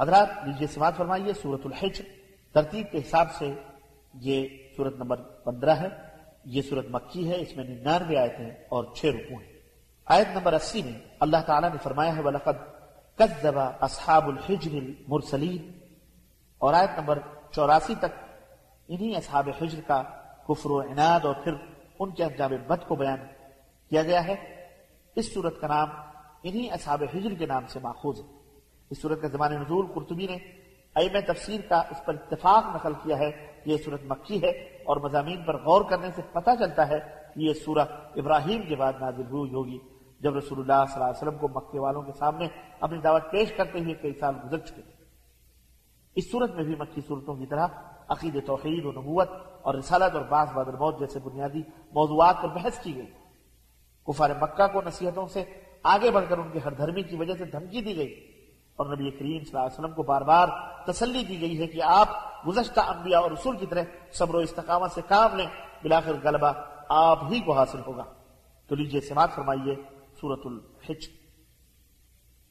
حضرات، لیجیے سماعت فرمائیے سورت الحجر۔ ترتیب کے حساب سے یہ سورت نمبر پندرہ ہے، یہ سورت مکی ہے، اس میں ننانوے آیتیں اور چھ رکو ہیں۔ آیت نمبر اسی میں اللہ تعالیٰ نے فرمایا ہے، وَلَقَدْ كَذَّبَ أَصْحَابُ الْحِجْرِ الْمُرْسَلِينَ۔ اور آیت نمبر چوراسی تک انہی اصحاب حجر کا کفر و عناد اور پھر ان کے انجام بد کو بیان کیا گیا ہے۔ اس صورت کا نام انہی اصحاب حجر کے نام سے ماخوذ ہے۔ اس صورت کا زمان نزول قرطبی نے ایم تفسیر کا اس پر اتفاق نقل کیا ہے کہ یہ صورت مکی ہے اور مضامین پر غور کرنے سے پتہ چلتا ہے کہ یہ سورہ ابراہیم کے بعد نازل ہوئی ہوگی۔ جب رسول اللہ صلی اللہ علیہ وسلم کو مکے والوں کے سامنے اپنی دعوت پیش کرتے ہوئے کئی سال گزر چکے۔ اس صورت میں بھی مکی صورتوں کی طرح عقید توحید و نبوت اور رسالت اور بعض بادر موت جیسے بنیادی موضوعات پر بحث کی گئی۔ کفار مکہ کو نصیحتوں سے آگے بڑھ کر ان کے ہر دھرمی کی وجہ سے دھمکی دی گئی۔ اور نبی کریم صلی اللہ علیہ وسلم کو بار بار تسلی دی گئی ہے کہ آپ گزشتہ انبیاء اور رسول کی طرح صبر و استقامت سے کام لیں بلاخر غلبہ آپ ہی کو حاصل ہوگا۔ تو لیجیے سماعت فرمائیے سورت الحج۔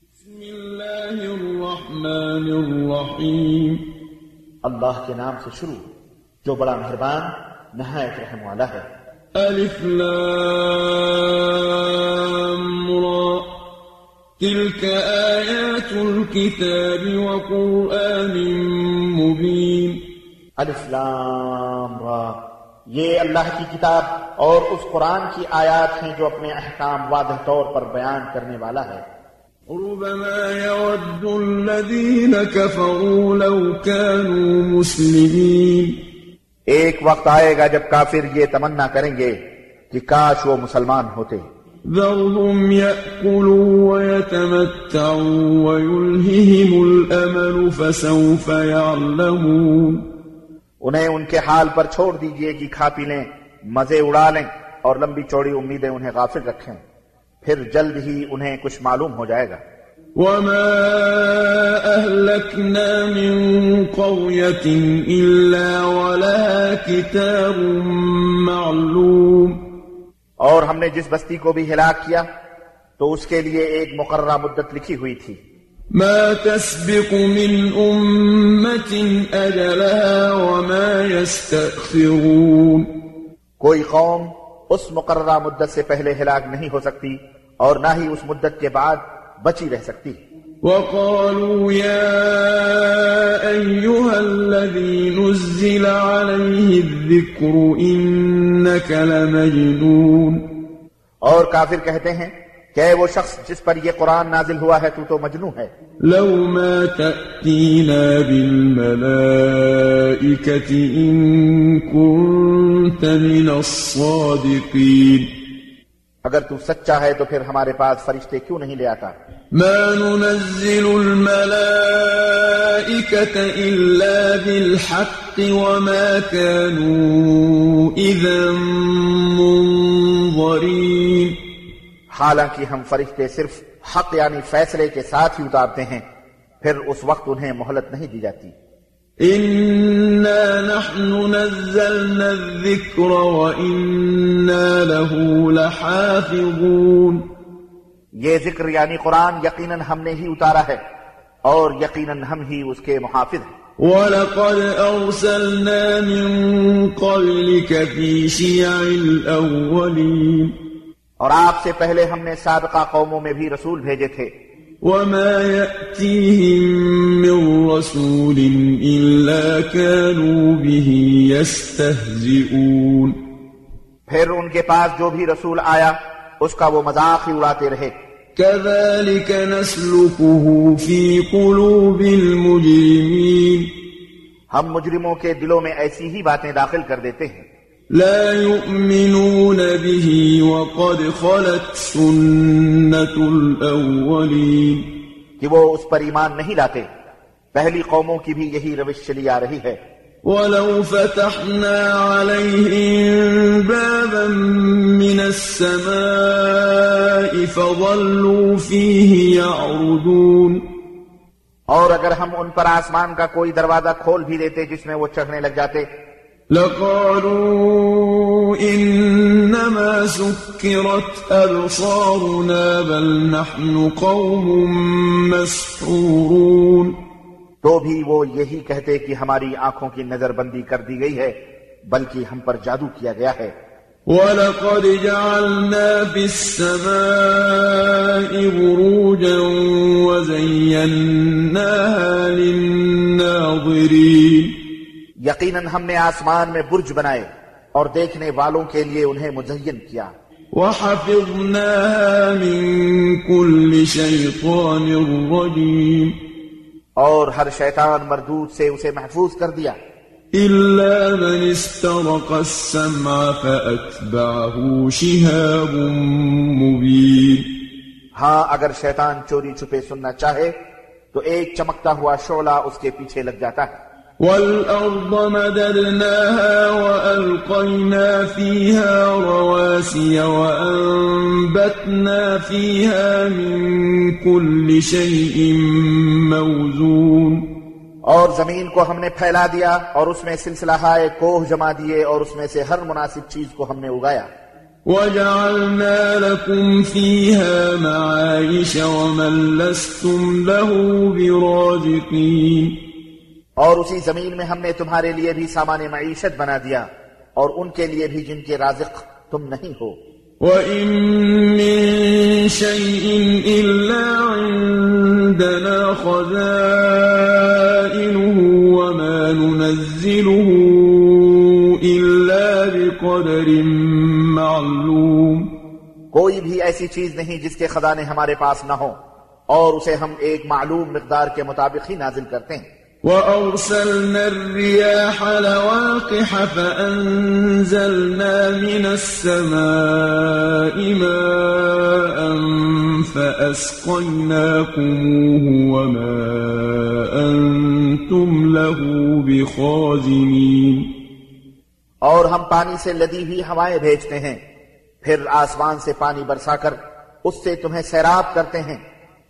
بسم اللہ الرحمن الرحیم۔ اللہ کے نام سے شروع جو بڑا مہربان نہایت رحم والا ہے۔ الف لام۔ تلك آيات الكتاب وقرآن مبين الف لام را۔ یہ اللہ کی کتاب اور اس قرآن کی آیات ہیں جو اپنے احکام واضح طور پر بیان کرنے والا ہے۔ ربما يود الذين كفروا لو كانوا مسلمين۔ ایک وقت آئے گا جب کافر یہ تمنا کریں گے کہ کاش وہ مسلمان ہوتے۔ ذرهم يأكلوا ويتمتعوا ويلههم الأمل فسوف يعلمون انہیں ان کے حال پر چھوڑ دیجیے کہ کھا پی لیں مزے اڑا لیں اور لمبی چوڑی امیدیں انہیں غافل رکھیں۔ پھر جلد ہی انہیں کچھ معلوم ہو جائے گا۔ وما أهلكنا من قرية إلا ولها كتاب معلوم اور ہم نے جس بستی کو بھی ہلاک کیا تو اس کے لیے ایک مقررہ مدت لکھی ہوئی تھی۔ ما تسبق من أمة أجلها وما يستأخرون۔ کوئی قوم اس مقررہ مدت سے پہلے ہلاک نہیں ہو سکتی اور نہ ہی اس مدت کے بعد بچی رہ سکتی۔ وقالوا يا أيها الذي نزل عليه الذكر إنك لمجنون اور کافر کہتے ہیں کہ وہ شخص جس پر یہ قرآن نازل ہوا ہے تو تو مجنو ہے۔ لو ما تأتينا بالملائكة إن كنت من الصادقين اگر تو سچا ہے تو پھر ہمارے پاس فرشتے کیوں نہیں لے آتا؟ ما ننزل الملائكة إلا بالحق وما كانوا إذا منظرين حالانکہ ہم فرشتے صرف حق یعنی فیصلے کے ساتھ ہی اتارتے ہیں پھر اس وقت انہیں مہلت نہیں دی جاتی۔ إنا نحن نزلنا الذكر وإنا له لحافظون یہ ذکر یعنی قرآن یقیناً ہم نے ہی اتارا ہے اور یقیناً ہم ہی اس کے محافظ ہیں۔ ولقد أرسلنا من قبلك في شيع الأولين اور آپ سے پہلے ہم نے سابقہ قوموں میں بھی رسول بھیجے تھے۔ وما يأتيهم من رسول إلا كانوا به يستهزئون پھر ان کے پاس جو بھی رسول آیا اس کا وہ مذاق ہی اڑاتے رہے۔ كذلك نسلكه في قلوب المجرمين ہم مجرموں کے دلوں میں ایسی ہی باتیں داخل کر دیتے ہیں۔ لا يؤمنون به وقد خلت سنة الأولين. کہ وہ اس پر ایمان نہیں لاتے۔ پہلی قوموں کی بھی یہی روش چلی آ رہی ہے۔ ولو فتحنا عليهم بابا من السماء فظلوا فيه يعرجون۔ اور اگر ہم ان پر آسمان کا کوئی دروازہ کھول بھی دیتے جس میں وہ چڑھنے لگ جاتے لقالوا إنما سكرت أبصارنا بل نحن قوم مسحورون تو بھی وہ یہی کہتے کہ ہماری آنکھوں کی نظر بندی کر دی گئی ہے بلکہ ہم پر جادو کیا گیا ہے۔ وَلَقَدْ جَعَلْنَا فِي السَّمَاءِ بُرُوجًا وَزَيَّنَّاهَا یقیناً ہم نے آسمان میں برج بنائے اور دیکھنے والوں کے لیے انہیں مزین کیا۔ وَحَفِظْنَاهَا مِن كُلِّ شَيْطَانٍ رَجِيمٍ اور ہر شیطان مردود سے اسے محفوظ کر دیا۔ إلا من استرق السمع فأتبعه شهاب مبين۔ ہاں اگر شیطان چوری چھپے سننا چاہے تو ایک چمکتا ہوا شعلہ اس کے پیچھے لگ جاتا ہے۔ والأرض مددناها وألقينا فيها رواسي وأنبتنا فيها من كل شيء موزون اور زمین کو ہم نے پھیلا دیا اور اس میں سلسلہ ہائے کوہ جما دیے اور اس میں سے ہر مناسب چیز کو ہم نے اگایا۔ وَجَعَلْنَا لَكُمْ فِيهَا مَعَايِشَ وَمَن لَسْتُمْ لَهُ بِرَازِقِينَ۔ اور اسی زمین میں ہم نے تمہارے لیے بھی سامان معیشت بنا دیا اور ان کے لیے بھی جن کے رازق تم نہیں ہو۔ وَإِن مِّن شَيْءٍ إِلَّا عِندَنَا خَزَائِنُهُ وَمَا نُنَزِّلُهُ إِلَّا بِقَدَرٍ معلوم۔ کوئی بھی ایسی چیز نہیں جس کے خزانے ہمارے پاس نہ ہو اور اسے ہم ایک معلوم مقدار کے مطابق ہی نازل کرتے ہیں۔ وأرسلنا الرياح لواقح فأنزلنا من السماء ماء فأسقيناكموه وما أنتم له بخازنين اور ہم پانی سے لدی ہوئی ہوائیں بھیجتے ہیں، پھر آسمان سے پانی برسا کر اس سے تمہیں سیراب کرتے ہیں۔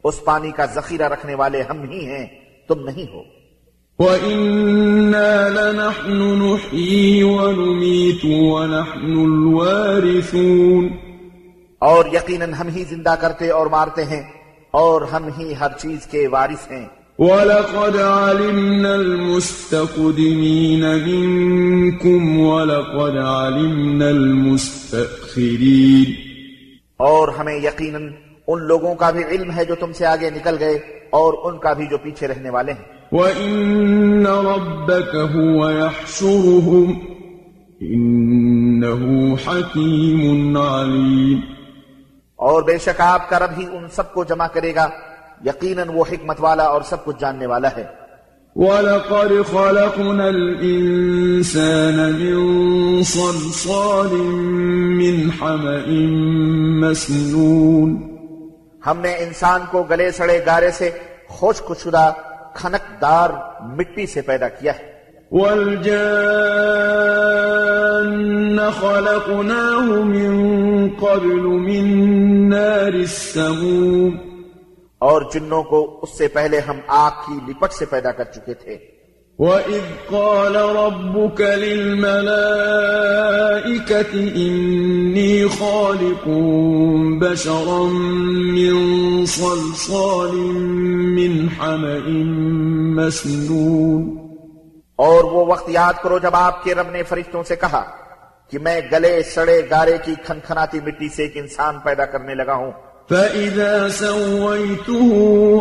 اس پانی کا ذخیرہ رکھنے والے ہم ہی ہیں، تم نہیں ہو۔ وَإِنَّا لَنَحْنُ نُحْيِي وَنُمِيتُ وَنَحْنُ الْوَارِثُونَ اور یقیناً ہم ہی زندہ کرتے اور مارتے ہیں اور ہم ہی ہر چیز کے وارث ہیں۔ وَلَقَدْ عَلِمْنَا الْمُسْتَقْدِمِينَ مِنْكُمْ وَلَقَدْ عَلِمْنَا الْمُسْتَأْخِرِينَ اور ہمیں یقیناً ان لوگوں کا بھی علم ہے جو تم سے آگے نکل گئے اور ان کا بھی جو پیچھے رہنے والے ہیں۔ وَإِنَّ رَبَّكَ هُوَ يَحْشُرُهُمْ إِنَّهُ حَكِيمٌ عَلِيمٌ اور بے شک آپ کا رب ہی ان سب کو جمع کرے گا یقیناً وہ حکمت والا اور سب کچھ جاننے والا ہے۔ وَلَقَدْ خَلَقْنَا الْإِنسَانَ مِنْ صَلْصَالٍ مِنْ حَمَإٍ مَسْنُونَ ہم نے انسان کو گلے سڑے گارے سے خشک شدہ کھنک دار مٹی سے پیدا کیا ہے۔ وَالْجَانَّ خَلَقْنَاهُ مِنْ قَبْلُ مِنْ نَارِ السَّمُومِ۔ اور جنوں کو اس سے پہلے ہم آگ کی لپٹ سے پیدا کر چکے تھے۔ وَإِذْ قَالَ رَبُّكَ لِلْمَلَائِكَةِ إِنِّي خَالِقٌ بَشَرًا مِّن صَلْصَالٍ مِّنْ حَمَإٍ مَّسْنُونٍ۔ اور وہ وقت یاد کرو جب آپ کے رب نے فرشتوں سے کہا کہ میں گلے سڑے گارے کی کھنکھناتی مٹی سے ایک انسان پیدا کرنے لگا ہوں۔ فَإِذَا سَوَّيْتُهُ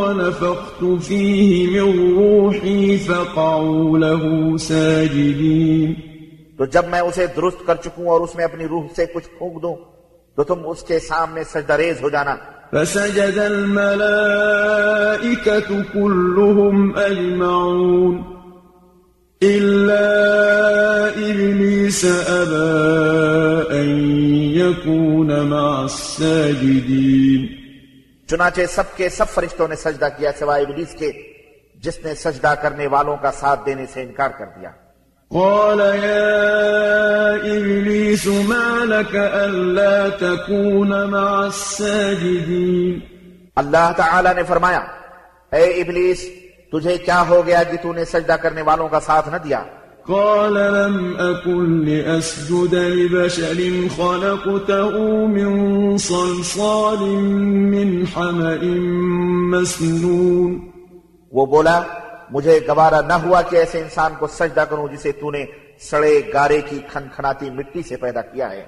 وَنَفَخْتُ فِيهِ مِنْ رُوحِي فَقَعُوا لَهُ سَاجِدِينَ تو جب میں اسے درست کر چکوں اور اس میں اپنی روح سے کچھ پھونک دوں تو تم اس کے سامنے سجدہ ریز ہو جانا۔ فَسَجَدَ الْمَلَائِكَةُ كُلُّهُمْ أَجْمَعُونَ إِلَّا إِبْلِيسَ أَبَى أَن يَكُونَ مَعَ السَّاجِدِينَ چنانچہ سب کے سب فرشتوں نے سجدہ کیا سوائے ابلیس کے جس نے سجدہ کرنے والوں کا ساتھ دینے سے انکار کر دیا۔ قال يا إبليس ما لك ألا تكون مع الساجدين اللہ تعالی نے فرمایا اے ابلیس تجھے کیا ہو گیا کہ تو نے سجدہ کرنے والوں کا ساتھ نہ دیا؟ قال لم أكن لأسجد لبشر خلقته من صلصال من حمأ مسنون. وہ بولا مجھے گوارا نہ ہوا کہ ایسے انسان کو سجدہ کروں جسے تو نے سڑے گارے کی کھنکھناتی مٹی سے پیدا کیا ہے۔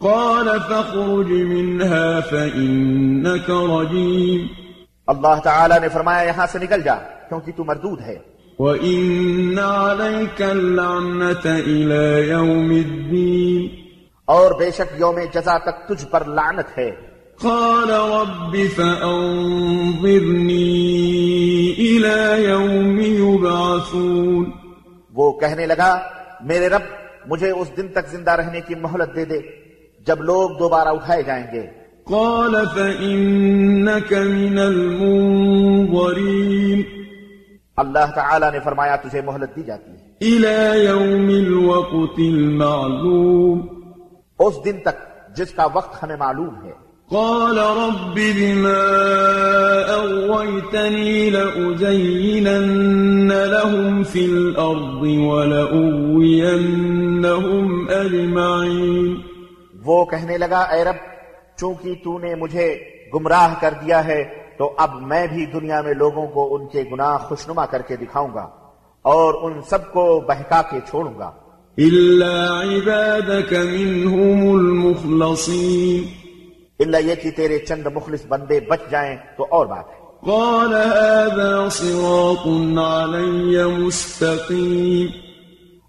قال فاخرج منها فإنك رجيم اللہ تعالی نے فرمایا یہاں سے نکل جا کیونکہ تو مردود ہے۔ وإن عليك اللعنة إلى يوم الدين۔ اور بے شک یوم جزا تک تجھ پر لعنت ہے۔ قال رب فأنظرني إلى يوم يبعثون۔ وہ کہنے لگا میرے رب مجھے اس دن تک زندہ رہنے کی مہلت دے دے جب لوگ دوبارہ اٹھائے جائیں گے۔ قال فإنك من المنظرين. اللہ تعالی نے فرمایا تجھے مہلت دی جاتی ہے إلى يوم الوقت المعلوم. اس دن تک جس کا وقت ہمیں معلوم ہے قال رب بما أغويتني لأزينن لهم في الأرض ولأغوينهم أجمعين. وہ کہنے لگا اے رب چونکہ تو نے مجھے گمراہ کر دیا ہے تو اب میں بھی دنیا میں لوگوں کو ان کے گناہ خوشنما کر کے دکھاؤں گا اور ان سب کو بہکا کے چھوڑوں گا۔ إلا عبادك منهم المخلصين۔ اللہ یہ کہ تیرے چند مخلص بندے بچ جائیں تو اور بات ہے۔ قال هذا صراط علي مستقيم۔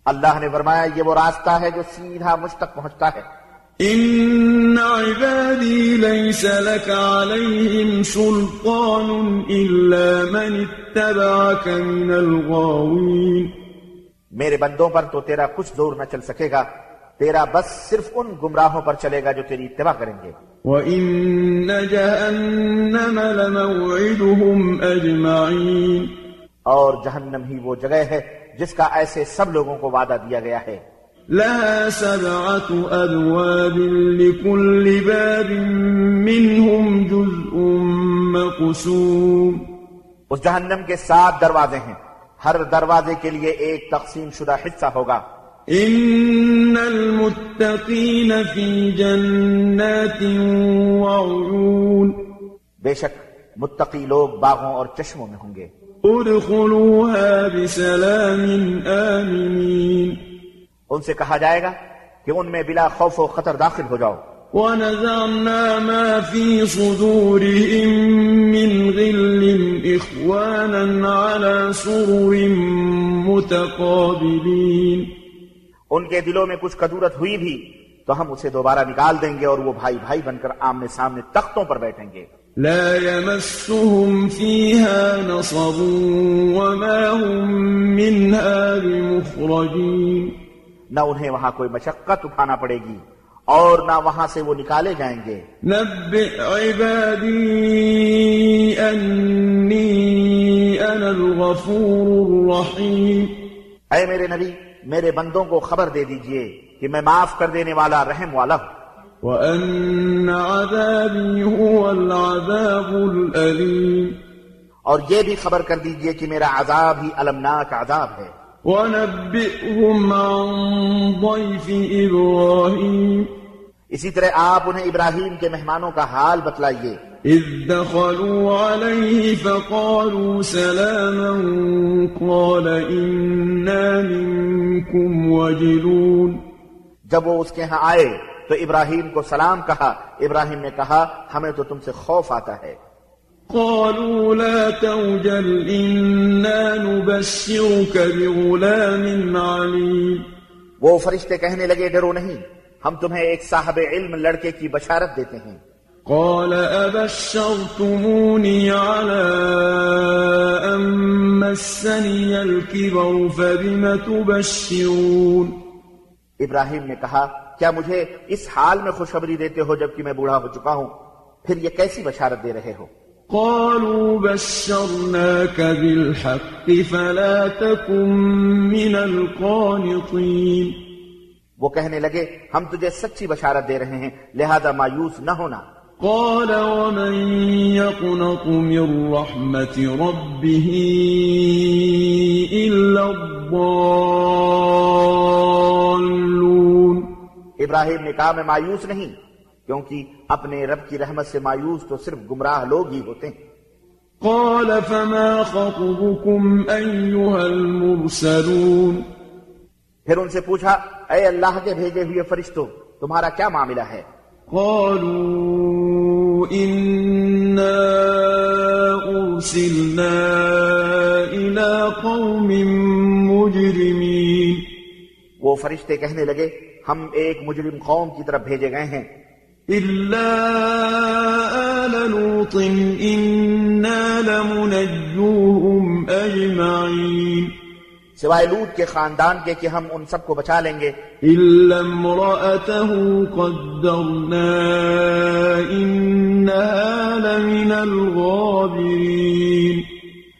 اللہ نے فرمایا یہ وہ راستہ ہے جو سیدھا مجھ تک پہنچتا ہے۔ إن عبادي ليس لك عليهم سلطان إلا من اتبعك من الغاوين میرے بندوں پر تو تیرا کچھ زور نہ چل سکے گا تیرا بس صرف ان گمراہوں پر چلے گا جو تیری اتباع کریں گے۔ وإن جهنم لموعدهم أجمعين اور جہنم ہی وہ جگہ ہے جس کا ایسے سب لوگوں کو وعدہ دیا گیا ہے۔ لها سبعة أبواب لكل باب منهم جزء مقسوم. اس جہنم کے سات دروازے ہیں۔ ہر دروازے کے لیے ایک تقسیم شدہ حصہ ہوگا۔ إن المتقين في جنات وعيون. بے شک متقی لوگ باغوں اور چشموں میں ہوں گے۔ ادخلوها بسلام آمنين ان سے کہا جائے گا کہ ان میں بلا خوف و خطر داخل ہو جاؤ۔ ونزعنا ما في صدورهم من غل إخوانا على سرر متقابلين۔ ان کے دلوں میں کچھ کدورت ہوئی بھی تو ہم اسے دوبارہ نکال دیں گے اور وہ بھائی بھائی بن کر آمنے سامنے تختوں پر بیٹھیں گے۔ لا يمسهم فيها نصب وما هم منها بمخرجين۔ نہ انہیں وہاں کوئی مشقت اٹھانا پڑے گی اور نہ وہاں سے وہ نکالے جائیں گے۔ نبئ عبادي أني أنا الغفور الرحيم اے میرے نبی میرے بندوں کو خبر دے دیجیے کہ میں معاف کر دینے والا رحم والا ہوں۔ وأن عذابي هو العذاب الأليم۔ اور یہ بھی خبر کر دیجیے کہ میرا عذاب ہی المناک عذاب ہے۔ ونبئهم عن ضيف إبراهيم. اسی طرح آپ انہیں ابراہیم کے مہمانوں کا حال بتلائیے۔ إذ دخلوا عليه فقالوا سلاما قال إنا منكم وجلون. جب وہ اس کے ہاں آئے تو ابراہیم کو سلام کہا ابراہیم نے کہا ہمیں تو تم سے خوف آتا ہے۔ قالوا لا توجل إنا نبشرك بغلام عليم. وہ فرشتے کہنے لگے ڈرو نہیں ہم تمہیں ایک صاحب علم لڑکے کی بشارت دیتے ہیں۔ قال أبشرتموني على أن مسني الكبر فبم تبشرون؟ ابراہیم نے کہا کیا مجھے اس حال میں خوشخبری دیتے ہو جبکہ میں بوڑھا ہو چکا ہوں؟ پھر یہ کیسی بشارت دے رہے ہو؟ قالوا بشرناك بالحق فلا تكن من القانطين وہ کہنے لگے ہم تجھے سچی بشارت دے رہے ہیں لہذا مایوس نہ ہونا۔ قال ومن يقنط من رحمة ربه إلا الضالون؟ ابراہیم نے کہا میں مایوس نہیں۔ کیونکہ اپنے رب کی رحمت سے مایوس تو صرف گمراہ لوگ ہی ہوتے ہیں۔ قال فما خطبكم أيها المرسلون؟ پھر ان سے پوچھا اے اللہ کے بھیجے ہوئے فرشتوں تمہارا کیا معاملہ ہے؟ قالوا إنا أرسلنا إلى قوم مجرمين۔ وہ فرشتے کہنے لگے ہم ایک مجرم قوم کی طرف بھیجے گئے ہیں۔ إلا آل لوط إنا لمنجوهم أجمعين سوائے لوت کے خاندان کے کہ ہم ان سب کو بچا لیں گے۔ إلا امرأته قدرنا إنها لمن الغابرين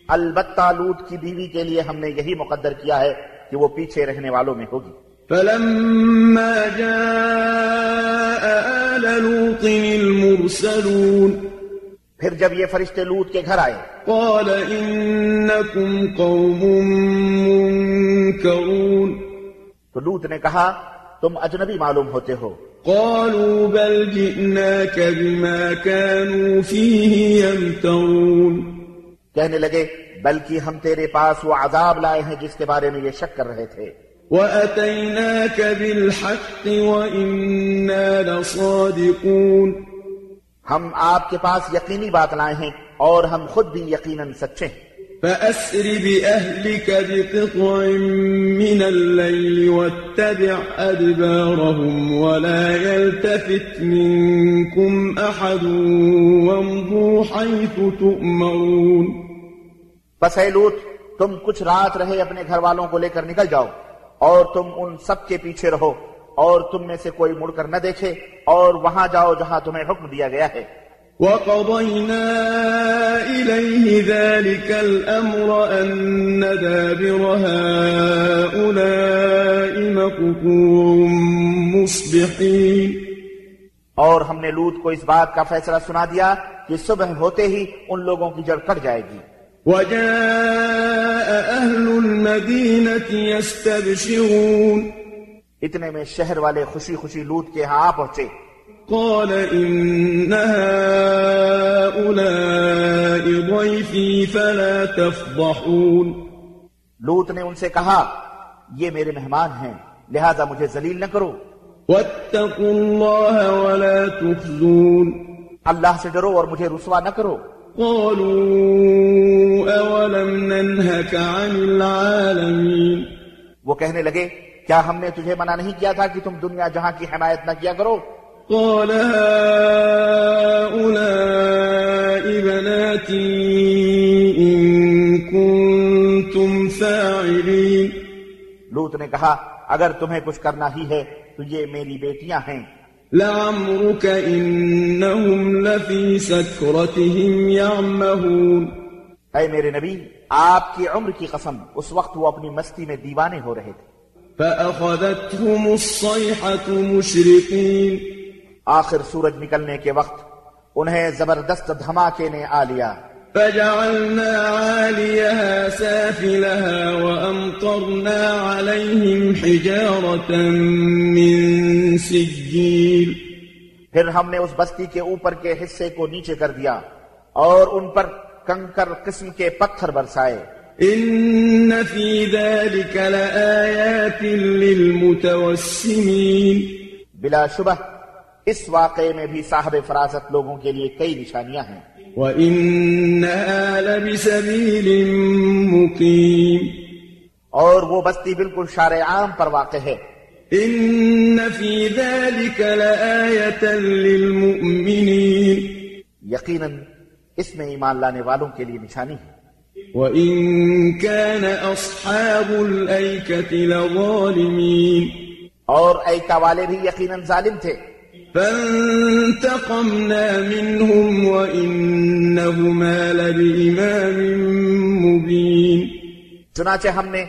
البتہ لوت کی بیوی کے لیے ہم نے یہی مقدر کیا ہے کہ وہ پیچھے رہنے والوں میں ہوگی۔ فلما جاء آل لوط المرسلون پھر جب یہ فرشتے لوت کے گھر آئے قال إنكم قوم منكرون تو لوت نے کہا تم اجنبی معلوم ہوتے ہو۔ قالوا بل جئناك بما كانوا فيه يمترون کہنے لگے بلکہ ہم تیرے پاس وہ عذاب لائے ہیں جس کے بارے میں یہ شک کر رہے تھے۔ وأتيناك بالحق وإنا لصادقون ہم آپ کے پاس یقینی بات لائے ہیں اور ہم خود بھی یقیناً سچے ہیں۔ فأسر بأهلك بقطع من الليل واتبع أدبارهم ولا يلتفت منكم أحد وامضوا حيث تؤمرون بس اے لوت تم کچھ رات رہے اپنے گھر والوں کو لے کر نکل جاؤ۔ اور تم ان سب کے پیچھے رہو اور تم میں سے کوئی مڑ کر نہ دیکھے اور وہاں جاؤ جہاں تمہیں حکم دیا گیا ہے۔ وقضينا إليه ذلك الأمر أن دابر هؤلاء مقطوع مصبحين۔ اور ہم نے لوت کو اس بات کا فیصلہ سنا دیا کہ صبح ہوتے ہی ان لوگوں کی جڑ کٹ جائے گی۔ وجاء أهل المدينة يستبشرون. اتنے میں شہر والے خوشی خوشی لوت کے ہاں پہنچے۔ قال إن هؤلاء ضيفي فلا تفضحون. لوت نے ان سے کہا یہ میرے مہمان ہیں لہذا مجھے ذلیل نہ کرو۔ واتقوا الله ولا تخزون. اللہ سے ڈرو اور مجھے رسوا نہ کرو۔ قالوا أولم ننهك عن العالمين وہ کہنے لگے کیا ہم نے تجھے منع نہیں کیا تھا کہ تم دنیا جہاں کی حمایت نہ کیا کرو؟ قال هؤلاء بناتي إن كنتم فاعلين لوت نے کہا اگر تمہیں کچھ کرنا ہی ہے تو یہ میری بیٹیاں ہیں۔ لعمرك إنهم لفي سكرتهم يعمهون. اے میرے نبی آپ کی عمر کی قسم اس وقت وہ اپنی مستی میں دیوانے ہو رہے تھے۔ فأخذتهم الصيحة مشرقين. آخر سورج نکلنے کے وقت انہیں زبردست دھماکے نے آ لیا۔ فجعلنا عاليها سافلها وأمطرنا عليهم حجارة من سجيل پھر ہم نے اس بستی کے اوپر کے حصے کو نیچے کر دیا اور ان پر کنکر قسم کے پتھر برسائے۔ إن في ذلك لآيات للمتوسمين۔ بلا شبہ اس واقعے میں بھی صاحب فراست لوگوں کے لیے کئی نشانیاں ہیں۔ وإنها لبسبيل مقيم۔ اور وہ بستی بالکل شارع عام پر واقع ہے۔ إن في ذلك لآية للمؤمنين یقیناً اس میں ایمان لانے والوں کے لیے نشانی ہے۔ وإن كان أصحاب الأيكة لظالمين اور ایکا والے بھی یقیناً ظالم تھے۔ فانتقمنا منهم وإنهما لبإمام مبين چنانچہ ہم نے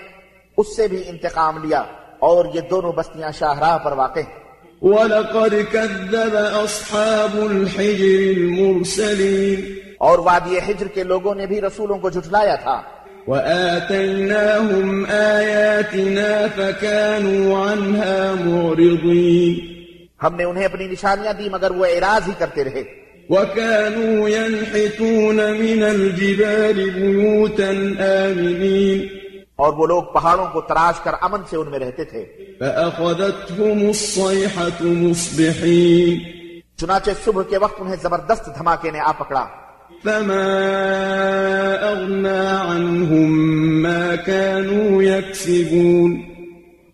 اس سے بھی انتقام لیا۔ اور یہ دونوں بستیاں شاہراہ پر واقع ہیں۔ ولقد كذب أصحاب الحجر المرسلين۔ اور وادی حجر کے لوگوں نے بھی رسولوں کو جھٹلایا تھا۔ وآتيناهم آياتنا فكانوا عنها معرضين۔ ہم نے انہیں اپنی نشانیاں دی مگر وہ اعراض ہی کرتے رہے۔ وكانوا ينحتون من الجبال بيوتا آمنين۔ اور وہ لوگ پہاڑوں کو تراش کر امن سے ان میں رہتے تھے۔ فأخذتهم الصيحة مصبحين۔ چنانچہ صبح کے وقت انہیں زبردست دھماکے نے آ پکڑا۔ فما أغنى عنهم ما كانوا يكسبون۔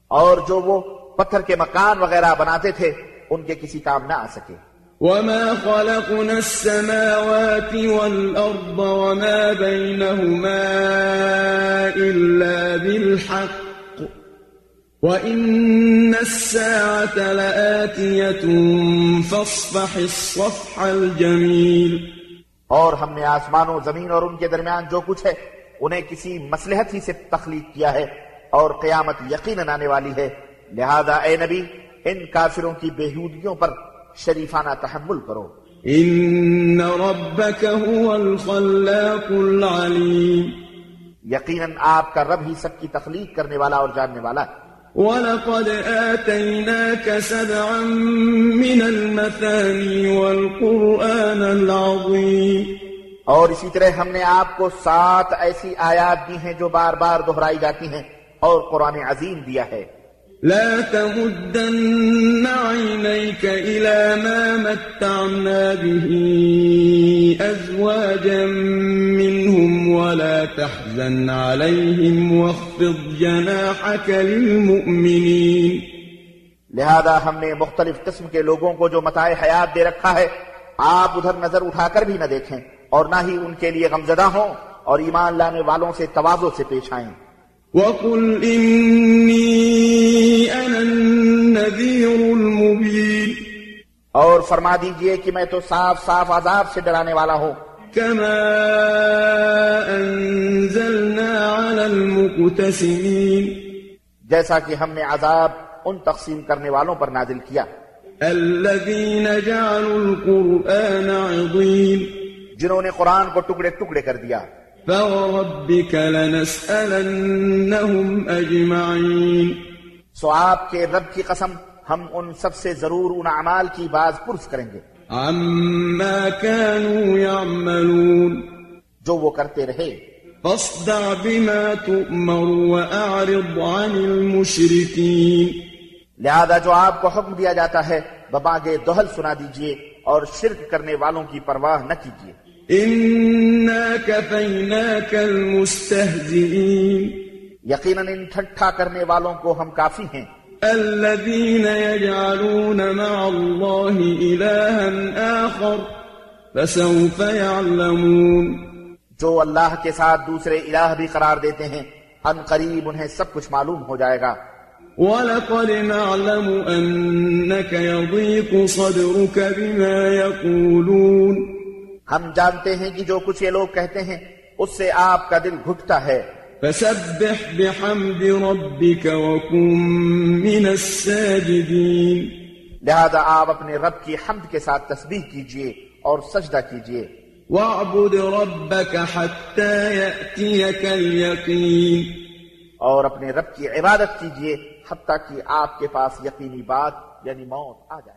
اور جو وہ پتھر کے مکان وغیرہ بناتے تھے ان کے کسی کام نہ آ سکے۔ وما خلقنا السماوات والأرض وما بينهما إلا بالحق وإن الساعة لآتية فاصفح الصفح الجميل اور ہم نے آسمان و زمین اور ان کے درمیان جو کچھ ہے انہیں کسی مسلحت ہی سے تخلیق کیا ہے اور قیامت یقیناً آنے والی ہے۔ لہذا اے نبی ان کافروں کی بےحودگیوں پر شریفانہ تحمل کرو۔ إن ربك هو الخلاق العليم یقیناً آپ کا رب ہی سب کی تخلیق کرنے والا اور جاننے والا ہے۔ ولقد آتيناك سبعا من المثاني والقرآن العظيم اور اسی طرح ہم نے آپ کو سات ایسی آیات دی ہیں جو بار بار دہرائی جاتی ہیں اور قرآن عظیم دیا ہے۔ لا تمدن عينيك إلى ما متعنا به أزواجا منهم ولا تحزن عليهم واخفض جناحك للمؤمنين. لہذا ہم نے مختلف قسم کے لوگوں کو جو متاع حیات دے رکھا ہے، آپ ادھر نظر اٹھا کر بھی نہ دیکھیں اور نہ ہی ان کے لیے غمزدہ ہوں اور ایمان لانے والوں سے توازو سے پیش آئیں۔ وقل إني أنا النذير المبين اور فرما دیجیے کہ میں تو صاف صاف عذاب سے ڈرانے والا ہوں۔ كما أنزلنا على المقتسمين جیسا کہ ہم نے عذاب ان تقسیم کرنے والوں پر نازل کیا۔ الذين جعلوا القرآن عضين جنہوں نے قرآن کو ٹکڑے ٹکڑے کر دیا۔ فوربك لنسألنهم أجمعين سو آپ کے رب کی قسم ہم ان سب سے ضرور ان اعمال کی باز پرس کریں گے۔ عما كانوا يعملون جو وہ کرتے رہے۔ فاصدع بما تؤمر وأعرض عن المشركين لہذا جو آپ کو حکم دیا جاتا ہے بباگے دوہل سنا دیجیے اور شرک کرنے والوں کی پرواہ نہ کیجیے إنا كفيناك المستهزئين یقیناً ان ٹھٹھا کرنے والوں کو ہم کافی ہیں۔ الذين يجعلون مع الله إلها آخر فسوف يعلمون جو اللہ کے ساتھ دوسرے الہ بھی قرار دیتے ہیں ان قریب انہیں سب کچھ معلوم ہو جائے گا۔ ولقد نعلم أنك يضيق صدرك بما يقولون ہم جانتے ہیں کہ جو کچھ یہ لوگ کہتے ہیں اس سے آپ کا دل گھٹتا ہے۔ فسبح بحمد ربك وكن من الساجدين لہذا آپ اپنے رب کی حمد کے ساتھ تسبیح کیجیے اور سجدہ کیجیے۔ واعبد ربك حتى يأتيك اليقين اور اپنے رب کی عبادت کیجیے حتیٰ کہ آپ کے پاس یقینی بات یعنی موت آ جائے۔